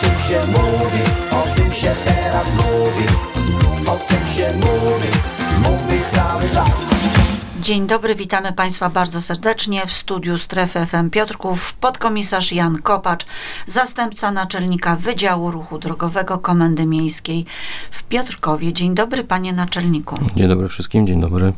tym się mówi, o tym się teraz mówi O tym się mówi, mówi cały czas Dzień dobry, witamy Państwa bardzo serdecznie w studiu Strefy FM Piotrków. Podkomisarz Jan Kopacz, zastępca naczelnika Wydziału Ruchu Drogowego Komendy Miejskiej w Piotrkowie. Dzień dobry, panie naczelniku. Dzień dobry wszystkim, dzień dobry.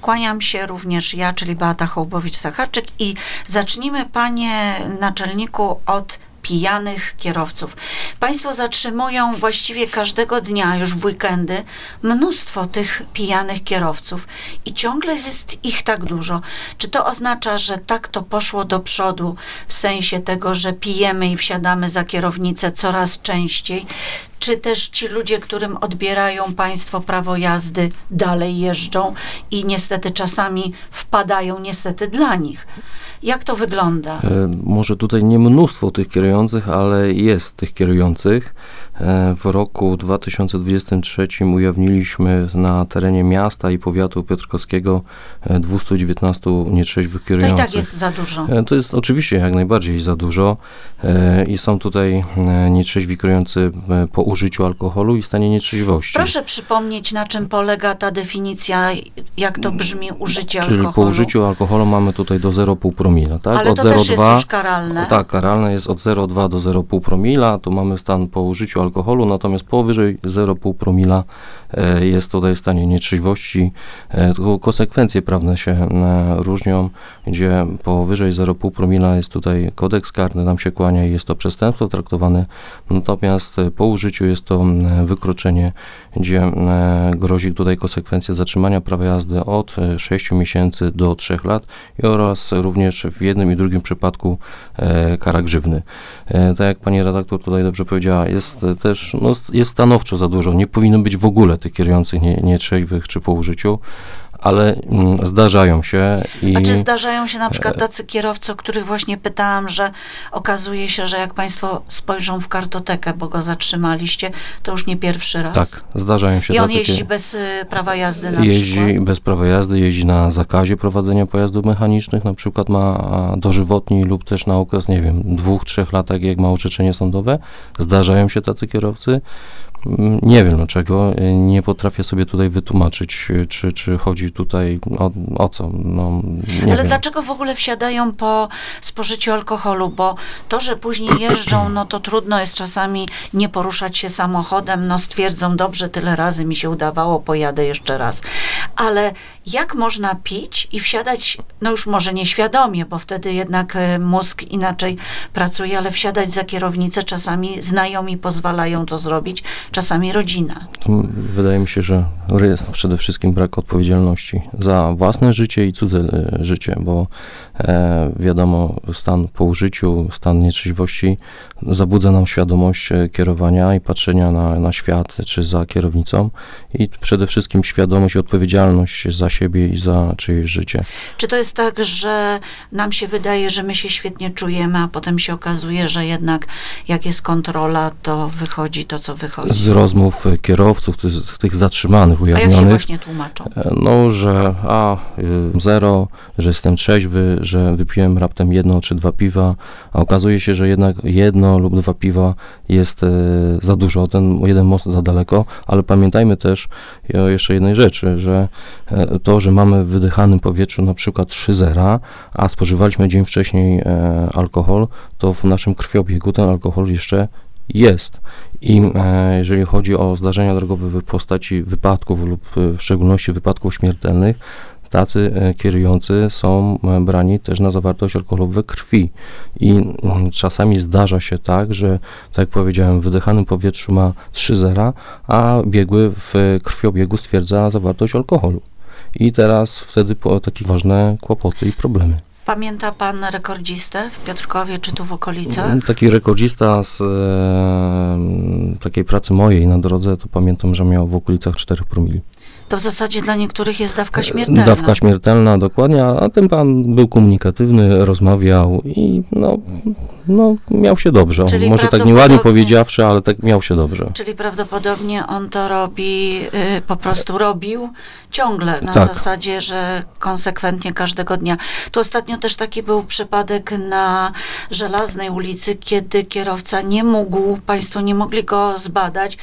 Kłaniam się również ja, czyli Beata Hołbowicz-Sacharczyk i zacznijmy, panie naczelniku, od pijanych kierowców. Państwo zatrzymują właściwie każdego dnia, już w weekendy, mnóstwo tych pijanych kierowców i ciągle jest ich tak dużo. Czy to oznacza, że tak to poszło do przodu, w sensie tego, że pijemy i wsiadamy za kierownicę coraz częściej? Czy też ci ludzie, którym odbierają państwo prawo jazdy, dalej jeżdżą i niestety czasami wpadają, niestety dla nich? Jak to wygląda? E, może tutaj nie mnóstwo tych kierujących, ale jest tych kierujących. E, w roku 2023 ujawniliśmy na terenie miasta i powiatu piotrkowskiego e, 219 nietrzeźwych To i kierujących. tak jest za dużo. E, To jest oczywiście jak najbardziej za dużo e, i są tutaj e, nietrzeźwi kierujący e, po użyciu alkoholu i stanie nietrzeźwości. Proszę przypomnieć, na czym polega ta definicja, jak to brzmi użycie Czyli alkoholu. po użyciu alkoholu mamy tutaj do 0,5 promila, tak? Ale od to też jest 0,2 już karalne. Tak, karalne jest od 0,2 do 0,5 promila, tu mamy stan po użyciu alkoholu, natomiast powyżej 0,5 promila e, jest tutaj stanie nietrzeźwości. E, tylko konsekwencje prawne się e, różnią, gdzie powyżej 0,5 promila jest tutaj kodeks karny nam się kłania i jest to przestępstwo traktowane, natomiast e, po użyciu jest to m, wykroczenie, gdzie e, grozi tutaj konsekwencja zatrzymania prawa jazdy od e, 6 miesięcy do 3 lat oraz również w jednym i drugim przypadku e, kara grzywny. E, tak jak pani redaktor tutaj dobrze powiedziała, jest e, też, no, jest stanowczo za dużo. Nie powinno być w ogóle tych kierujących nie, nietrzeźwych czy po użyciu, ale mm, zdarzają się i A czy zdarzają się na przykład tacy kierowcy, o których właśnie pytałam, że okazuje się, że jak państwo spojrzą w kartotekę, bo go zatrzymaliście, to już nie pierwszy raz. tak, zdarzają się I on tacy jeździ bez y, prawa jazdy na jeździ przykład. bez prawa jazdy, jeździ na zakazie prowadzenia pojazdów mechanicznych, na przykład ma dożywotni lub też na okres, nie wiem, dwóch, trzech lat, jak ma orzeczenie sądowe. Zdarzają się tacy kierowcy. Nie wiem dlaczego, nie potrafię sobie tutaj wytłumaczyć, czy, czy chodzi tutaj o, o co. No, nie Ale wiem. dlaczego w ogóle wsiadają po spożyciu alkoholu? Bo to, że później jeżdżą, no to trudno jest czasami nie poruszać się samochodem, no stwierdzą, dobrze, tyle razy mi się udawało, pojadę jeszcze raz. Ale jak można pić i wsiadać, no już może nieświadomie, bo wtedy jednak e, mózg inaczej pracuje, ale wsiadać za kierownicę czasami znajomi pozwalają to zrobić, czasami rodzina. Wydaje mi się, że jest przede wszystkim brak odpowiedzialności za własne życie i cudze e, życie, bo e, wiadomo, stan po użyciu, stan nietrzeźwości zabudza nam świadomość e, kierowania i patrzenia na, na świat czy za kierownicą i przede wszystkim świadomość i odpowiedzialność za siebie i za czyjeś życie. Czy to jest tak, że nam się wydaje, że my się świetnie czujemy, a potem się okazuje, że jednak jak jest kontrola, to wychodzi to, co wychodzi? Z rozmów kierowców, tych, tych zatrzymanych, A jak się ujawnionych, właśnie tłumaczą? E, No, że a, y, zero, że jestem trzeźwy, że wypiłem raptem jedno czy dwa piwa, a okazuje się, że jednak jedno lub dwa piwa jest e, za dużo, ten jeden most za daleko, ale pamiętajmy też o jeszcze jednej rzeczy, że e, to, że mamy w wydychanym powietrzu na przykład 3 zera, a spożywaliśmy dzień wcześniej e, alkohol, to w naszym krwiobiegu ten alkohol jeszcze jest. I e, jeżeli chodzi o zdarzenia drogowe w postaci wypadków lub e, w szczególności wypadków śmiertelnych, tacy e, kierujący są brani też na zawartość alkoholu we krwi. I czasami zdarza się tak, że, tak jak powiedziałem, w wydychanym powietrzu ma 3 zera, a biegły w krwiobiegu stwierdza zawartość alkoholu. I teraz wtedy po takie ważne kłopoty i problemy. Pamięta pan rekordzistę w Piotrkowie czy tu w okolicach? Taki rekordzista z e, takiej pracy mojej na drodze, to pamiętam, że miał w okolicach 4 promili. To w zasadzie dla niektórych jest dawka śmiertelna. Dawka śmiertelna, dokładnie, a ten pan był komunikatywny, rozmawiał i no, no miał się dobrze. Czyli Może tak nieładnie powiedziawszy, ale tak miał się dobrze. Czyli prawdopodobnie on to robi, y, po prostu robił, ciągle na Tak. zasadzie, że konsekwentnie każdego dnia. Tu ostatnio też taki był przypadek na Żelaznej ulicy, kiedy kierowca nie mógł, państwo nie mogli go zbadać.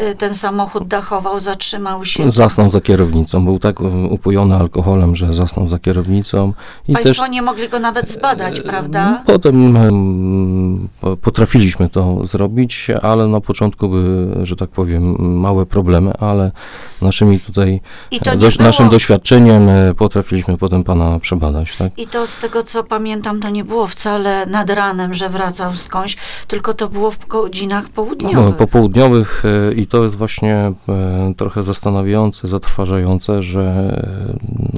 Y, Ten samochód dachował, zatrzymał się. Zasnął za kierownicą. Był tak e, upojony alkoholem, że zasnął za kierownicą. I Państwo też nie mogli go nawet zbadać, prawda? Potem em, po- potrafiliśmy to zrobić, ale na początku były, że tak powiem, małe problemy, ale naszymi tutaj, I to dość, było... naszym doświadczeniem e, potrafiliśmy potem pana przebadać, tak? I to z tego, co pamiętam, to nie było wcale nad ranem, że wracał skądś, tylko to było w godzinach południowych. No, popołudniowych e, i to jest właśnie e, trochę zastanawiające, zatrważające, że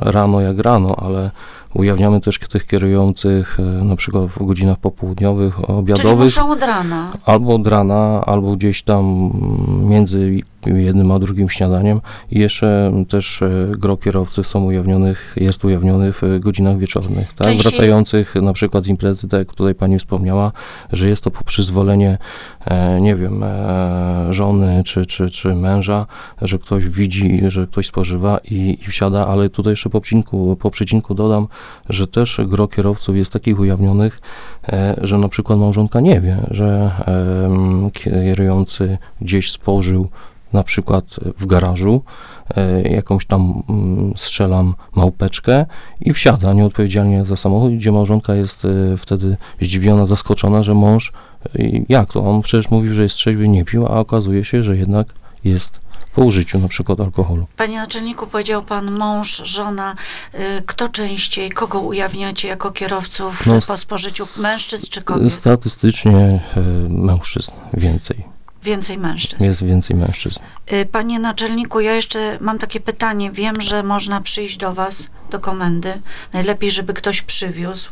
rano jak rano, ale ujawniamy też tych kierujących e, na przykład w godzinach popołudniowych, Czyli obiadowych, muszą od rana. albo od rana, albo gdzieś tam mm, między jednym a drugim śniadaniem i jeszcze też e, gro kierowców są ujawnionych, jest ujawniony w godzinach wieczornych, tak? Częściej- Wracających na przykład z imprezy, tak jak tutaj pani wspomniała, że jest to po przyzwolenie, e, nie wiem, żony czy, czy, czy męża, że ktoś widzi, że ktoś spożywa i, i wsiada, ale tutaj jeszcze po przecinku, po przecinku dodam, że też gro kierowców jest takich ujawnionych, e, że na przykład małżonka nie wie, że kierujący gdzieś spożył na przykład w garażu e, jakąś tam mm, strzelam małpeczkę i wsiada nieodpowiedzialnie za samochód, gdzie małżonka jest e, wtedy zdziwiona, zaskoczona, że mąż, jak to, on przecież mówił, że jest trzeźwy, nie pił, a okazuje się, że jednak jest po użyciu na przykład alkoholu. Panie naczelniku, powiedział pan mąż, żona. Y, Kto częściej, kogo ujawniacie jako kierowców No, y, po spożyciu? Mężczyzn czy kobiet? Statystycznie e, mężczyzn więcej, Więcej mężczyzn. jest więcej mężczyzn. Y, Panie naczelniku, ja jeszcze mam takie pytanie. Wiem, że można przyjść do Was, do komendy. Najlepiej, żeby ktoś przywiózł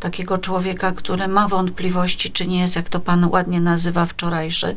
takiego człowieka, który ma wątpliwości, czy nie jest, jak to Pan ładnie nazywa, wczorajszy.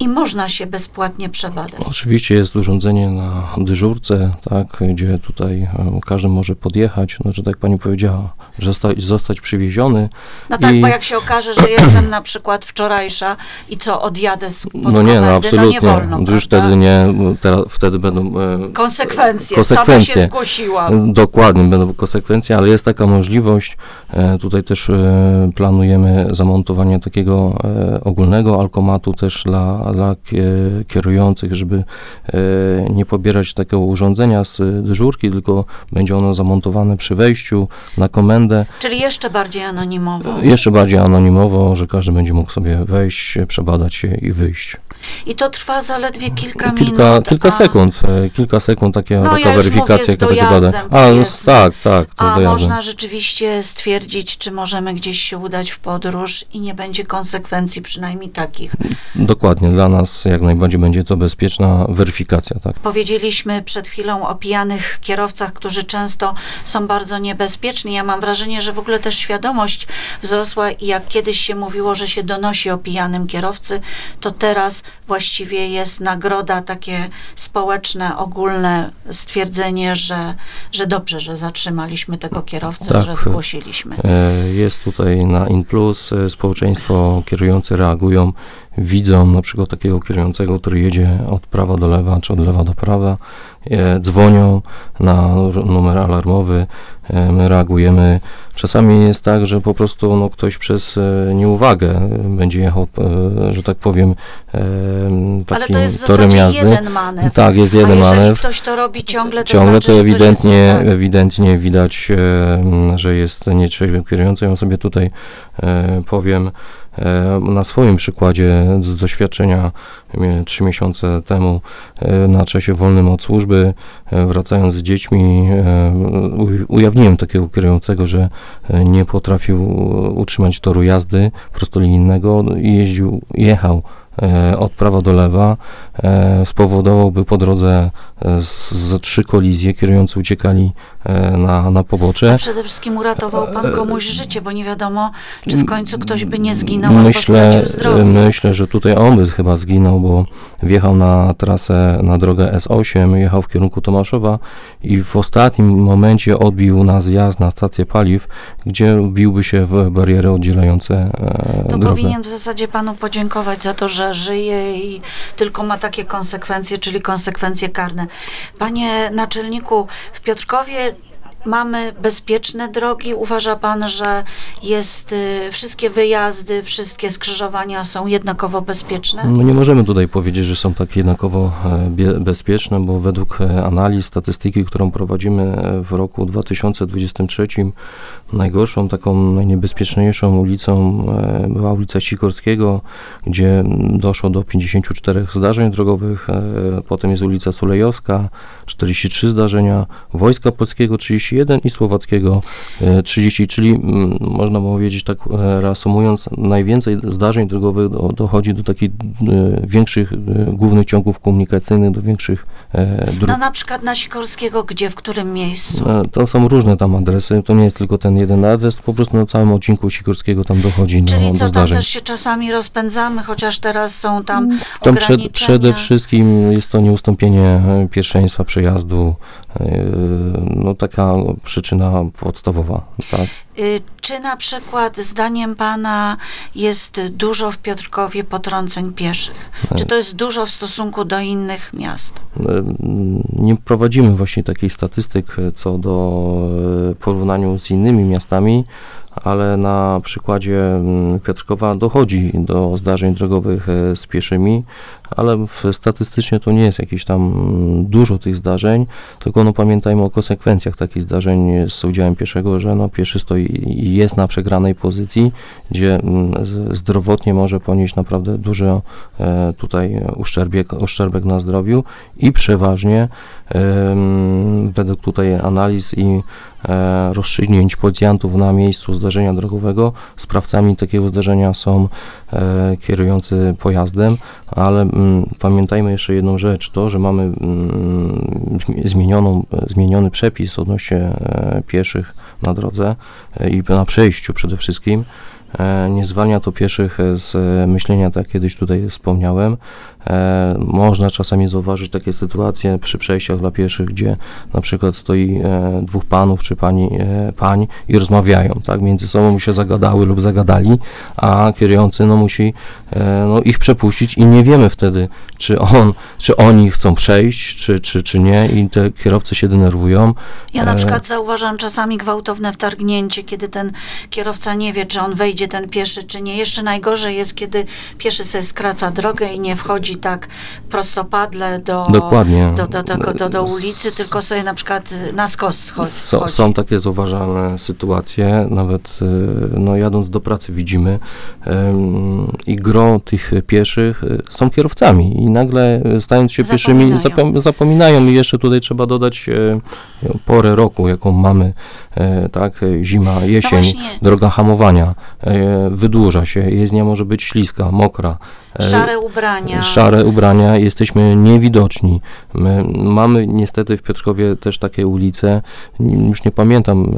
I można się bezpłatnie przebadać. Oczywiście jest urządzenie na dyżurce, tak, gdzie tutaj e, każdy może podjechać, no, że tak pani powiedziała, zostać, zostać przywieziony. No tak, I- bo jak się okaże, że jestem na przykład wczorajsza i co, odjadę z No nie, no absolutnie. no nie wolno, już wtedy nie, teraz, wtedy będą Konsekwencje, konsekwencje. sama się zgłosiłam. Dokładnie, będą konsekwencje, ale jest taka możliwość. E, tutaj też e, planujemy zamontowanie takiego e, ogólnego alkomatu też dla, dla kie- kierujących, żeby nie pobierać takiego urządzenia z dyżurki, tylko będzie ono zamontowane przy wejściu na komendę. Czyli jeszcze bardziej anonimowo. Jeszcze bardziej anonimowo, że każdy będzie mógł sobie wejść, przebadać się i wyjść. I to trwa zaledwie kilka, Kilka, minut. kilka a- sekund, e, kilka sekund takie, No, taka ja weryfikacja, jaka dojazdem, A, jest- z, tak, tak, to A można rzeczywiście stwierdzić, czy możemy gdzieś się udać w podróż i nie będzie konsekwencji, przynajmniej takich. Dokładnie, dla nas jak najbardziej będzie to bezpieczna weryfikacja, tak. Powiedzieliśmy przed chwilą o pijanych kierowcach, którzy często są bardzo niebezpieczni. Ja mam wrażenie, że w ogóle też świadomość wzrosła i jak kiedyś się mówiło, że się donosi o pijanym kierowcy, to teraz właściwie jest nagroda, takie społeczne, ogólne stwierdzenie, że, że dobrze, że zatrzymaliśmy tego kierowcę, Tak. że zgłosiliśmy. E, Jest tutaj na InPlus, e, społeczeństwo kierujące reagują, widzą na przykład takiego kierującego, który jedzie od prawa do lewa, czy od lewa do prawa, dzwonią na numer alarmowy, e, my reagujemy. Czasami jest tak, że po prostu no, ktoś przez e, nieuwagę e, będzie jechał, e, że tak powiem, e, takim to jest torem jazdy. jeden manewr. Tak, jest jeden manewr. ktoś to robi ciągle, to Ciągle znaczy, to ewidentnie, tak. ewidentnie widać, e, że jest nietrzeźwy kierujący. Ja sobie tutaj e, powiem e, na swoim przykładzie z doświadczenia e, trzy miesiące temu e, na czasie wolnym od służby, e, wracając z dziećmi, e, ujawniłem takiego kierującego, że e, nie potrafił utrzymać toru jazdy prostolinijnego i jeździł, jechał e, od prawa do lewa, e, spowodowałby po drodze e, z, z trzy kolizje, kierujący uciekali e, na, na pobocze. A przede wszystkim uratował pan komuś życie, bo nie wiadomo, czy w końcu ktoś by nie zginął albo Myślę, stracił zdrowie. myślę, że tutaj on by chyba zginął, bo wjechał na trasę, na drogę S8, jechał w kierunku Tomaszowa i w ostatnim momencie odbił na zjazd na stację paliw, gdzie biłby się w bariery oddzielające e, To drogę. powinien w zasadzie panu podziękować za to, że żyje i tylko ma takie konsekwencje, czyli konsekwencje karne. Panie naczelniku, w Piotrkowie mamy bezpieczne drogi. Uważa pan, że jest y, wszystkie wyjazdy, wszystkie skrzyżowania są jednakowo bezpieczne? No nie możemy tutaj powiedzieć, że są tak jednakowo e, bezpieczne, bo według e, analiz, statystyki, którą prowadzimy e, w roku 2023, najgorszą, taką najniebezpieczniejszą ulicą była ulica Sikorskiego, gdzie doszło do 54 zdarzeń drogowych, potem jest ulica Sulejowska, 43 zdarzenia, Wojska Polskiego 31 i Słowackiego e, 30, czyli mm, można powiedzieć tak e, reasumując, najwięcej zdarzeń drogowych do, dochodzi do takich e, większych e, głównych ciągów komunikacyjnych, do większych e, dróg. No na przykład na Sikorskiego, gdzie, w którym miejscu? E, To są różne tam adresy, to nie jest tylko ten jeden adres, po prostu na całym odcinku Sikorskiego tam dochodzi do, Czyli do co, tam zdarzeń. też się czasami rozpędzamy, chociaż teraz są tam Tam przed, ograniczenia. przede wszystkim jest to nieustąpienie e, pierwszeństwa przejazdu, e, no taka przyczyna podstawowa, tak. Y, Czy na przykład zdaniem pana jest dużo w Piotrkowie potrąceń pieszych? Czy to jest dużo w stosunku do innych miast? E, Nie prowadzimy właśnie takich statystyk e, co do porównaniu z innymi miastami, ale na przykładzie mm, Piotrkowa dochodzi do zdarzeń drogowych z pieszymi, ale w, statystycznie to nie jest jakieś tam mm, dużo tych zdarzeń, tylko no pamiętajmy o konsekwencjach takich zdarzeń z udziałem pieszego, że no pieszy stoi i jest na przegranej pozycji, gdzie mm, zdrowotnie może ponieść naprawdę duży e, tutaj uszczerbek, uszczerbek na zdrowiu i przeważnie według tutaj analiz i e, rozstrzygnięć policjantów na miejscu zdarzenia drogowego sprawcami takiego zdarzenia są e, kierujący pojazdem, ale mm, pamiętajmy jeszcze jedną rzecz, to, że mamy mm, zmi- zmienioną, zmieniony przepis odnośnie e, pieszych na drodze i na przejściu przede wszystkim, nie zwalnia to pieszych z myślenia, tak jak kiedyś tutaj wspomniałem. E, Można czasami zauważyć takie sytuacje przy przejściach dla pieszych, gdzie na przykład stoi e, dwóch panów czy pani, e, pań i rozmawiają, tak, między sobą się zagadały lub zagadali, a kierujący no, musi e, no, ich przepuścić i nie wiemy wtedy, czy on, czy oni chcą przejść, czy, czy, czy nie i te kierowcy się denerwują. Ja na przykład zauważam czasami gwałtowne wtargnięcie, kiedy ten kierowca nie wie, czy on wejdzie ten pieszy, czy nie. Jeszcze najgorzej jest, kiedy pieszy sobie skraca drogę i nie wchodzi tak prostopadle do, Dokładnie. do, do, do, do, do ulicy, tylko sobie na przykład na skos schodzi. So, są takie zauważalne sytuacje, nawet y, no, jadąc do pracy widzimy em, i gro tych pieszych y, są kierowcami i nagle y, stając się pieszymi Zapominają. zapom- zapominają i jeszcze tutaj trzeba dodać porę roku, jaką mamy, tak, e, zima, jesień, No droga hamowania, e, wydłuża się, jezdnia może być śliska, mokra. e, Szare ubrania. szare ubrania, jesteśmy niewidoczni. My mamy niestety w Piotrkowie też takie ulice, już nie pamiętam,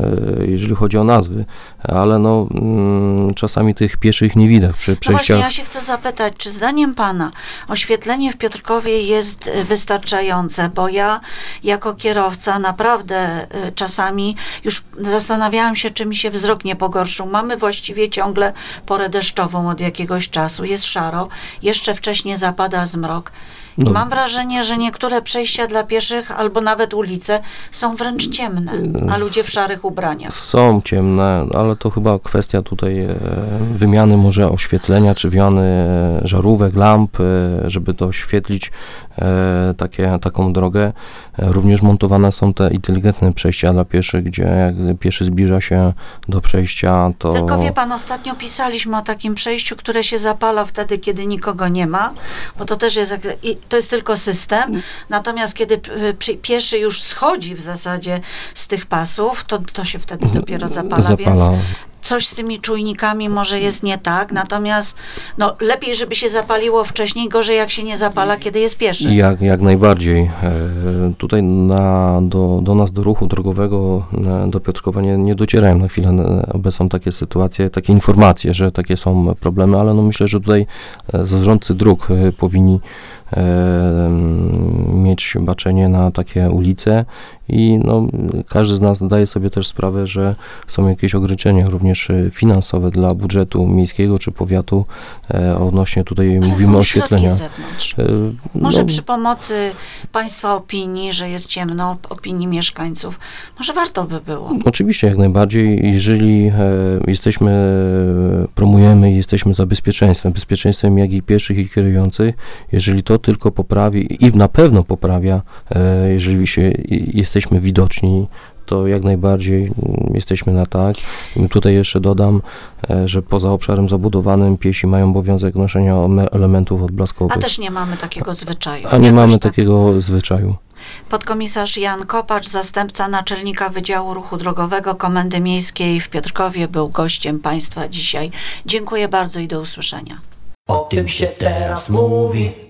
jeżeli chodzi o nazwy, ale no mm, czasami tych pieszych nie widać przy No właśnie, przejściach. ja się chcę zapytać, czy zdaniem Pana oświetlenie w Piotrkowie jest wystarczające? Bo ja jako kierowca naprawdę czasami już zastanawiałam się, czy mi się wzrok nie pogorszył. Mamy właściwie ciągle porę deszczową od jakiegoś czasu. Jest szaro, jeszcze wcześniej zapada zmrok. No. mam wrażenie, że niektóre przejścia dla pieszych albo nawet ulice są wręcz ciemne, a ludzie w szarych ubraniach. Są ciemne, ale to chyba kwestia tutaj e, wymiany może oświetlenia, czy wymiany e, żarówek, lamp, e, żeby to oświetlić takie, taką drogę. Również montowane są te inteligentne przejścia dla pieszych, gdzie jak pieszy zbliża się do przejścia, to... Tylko wie pan, ostatnio pisaliśmy o takim przejściu, które się zapala wtedy, kiedy nikogo nie ma, bo to też jest, i to jest tylko system. Natomiast kiedy przy- pieszy już schodzi w zasadzie z tych pasów, to, to się wtedy dopiero zapala. Więc zapala. coś z tymi czujnikami może jest nie tak, natomiast no, lepiej, żeby się zapaliło wcześniej, gorzej jak się nie zapala, kiedy jest pieszy. Jak, jak najbardziej. E, Tutaj na, do, do nas, do ruchu drogowego, e, do Piotrkowa nie, nie docierałem na chwilę e, obecną takie sytuacje, takie informacje, że takie są problemy, ale no myślę, że tutaj e, zarządcy dróg e, powinni e, mieć baczenie na takie ulice i no, każdy z nas zdaje sobie też sprawę, że są jakieś ograniczenia również e, finansowe dla budżetu miejskiego czy powiatu e, odnośnie tutaj Ale mówimy oświetlenia. E, Może no, przy pomocy Państwa opinii, że jest ciemno, opinii mieszkańców, może warto by było. Oczywiście, jak najbardziej. Jeżeli e, jesteśmy, promujemy i jesteśmy za bezpieczeństwem, bezpieczeństwem jak i pieszych i kierujących, jeżeli to tylko poprawi i na pewno poprawia, e, jeżeli się, jesteśmy widoczni, to jak najbardziej mm, jesteśmy na tak. I tutaj jeszcze dodam, e, że poza obszarem zabudowanym piesi mają obowiązek noszenia elementów A odblaskowych. też nie mamy takiego zwyczaju. A nie Jakoś mamy tak. takiego zwyczaju. Podkomisarz Jan Kopacz, zastępca naczelnika Wydziału Ruchu Drogowego Komendy Miejskiej w Piotrkowie, był gościem Państwa dzisiaj. Dziękuję bardzo i do usłyszenia. O tym się teraz mówi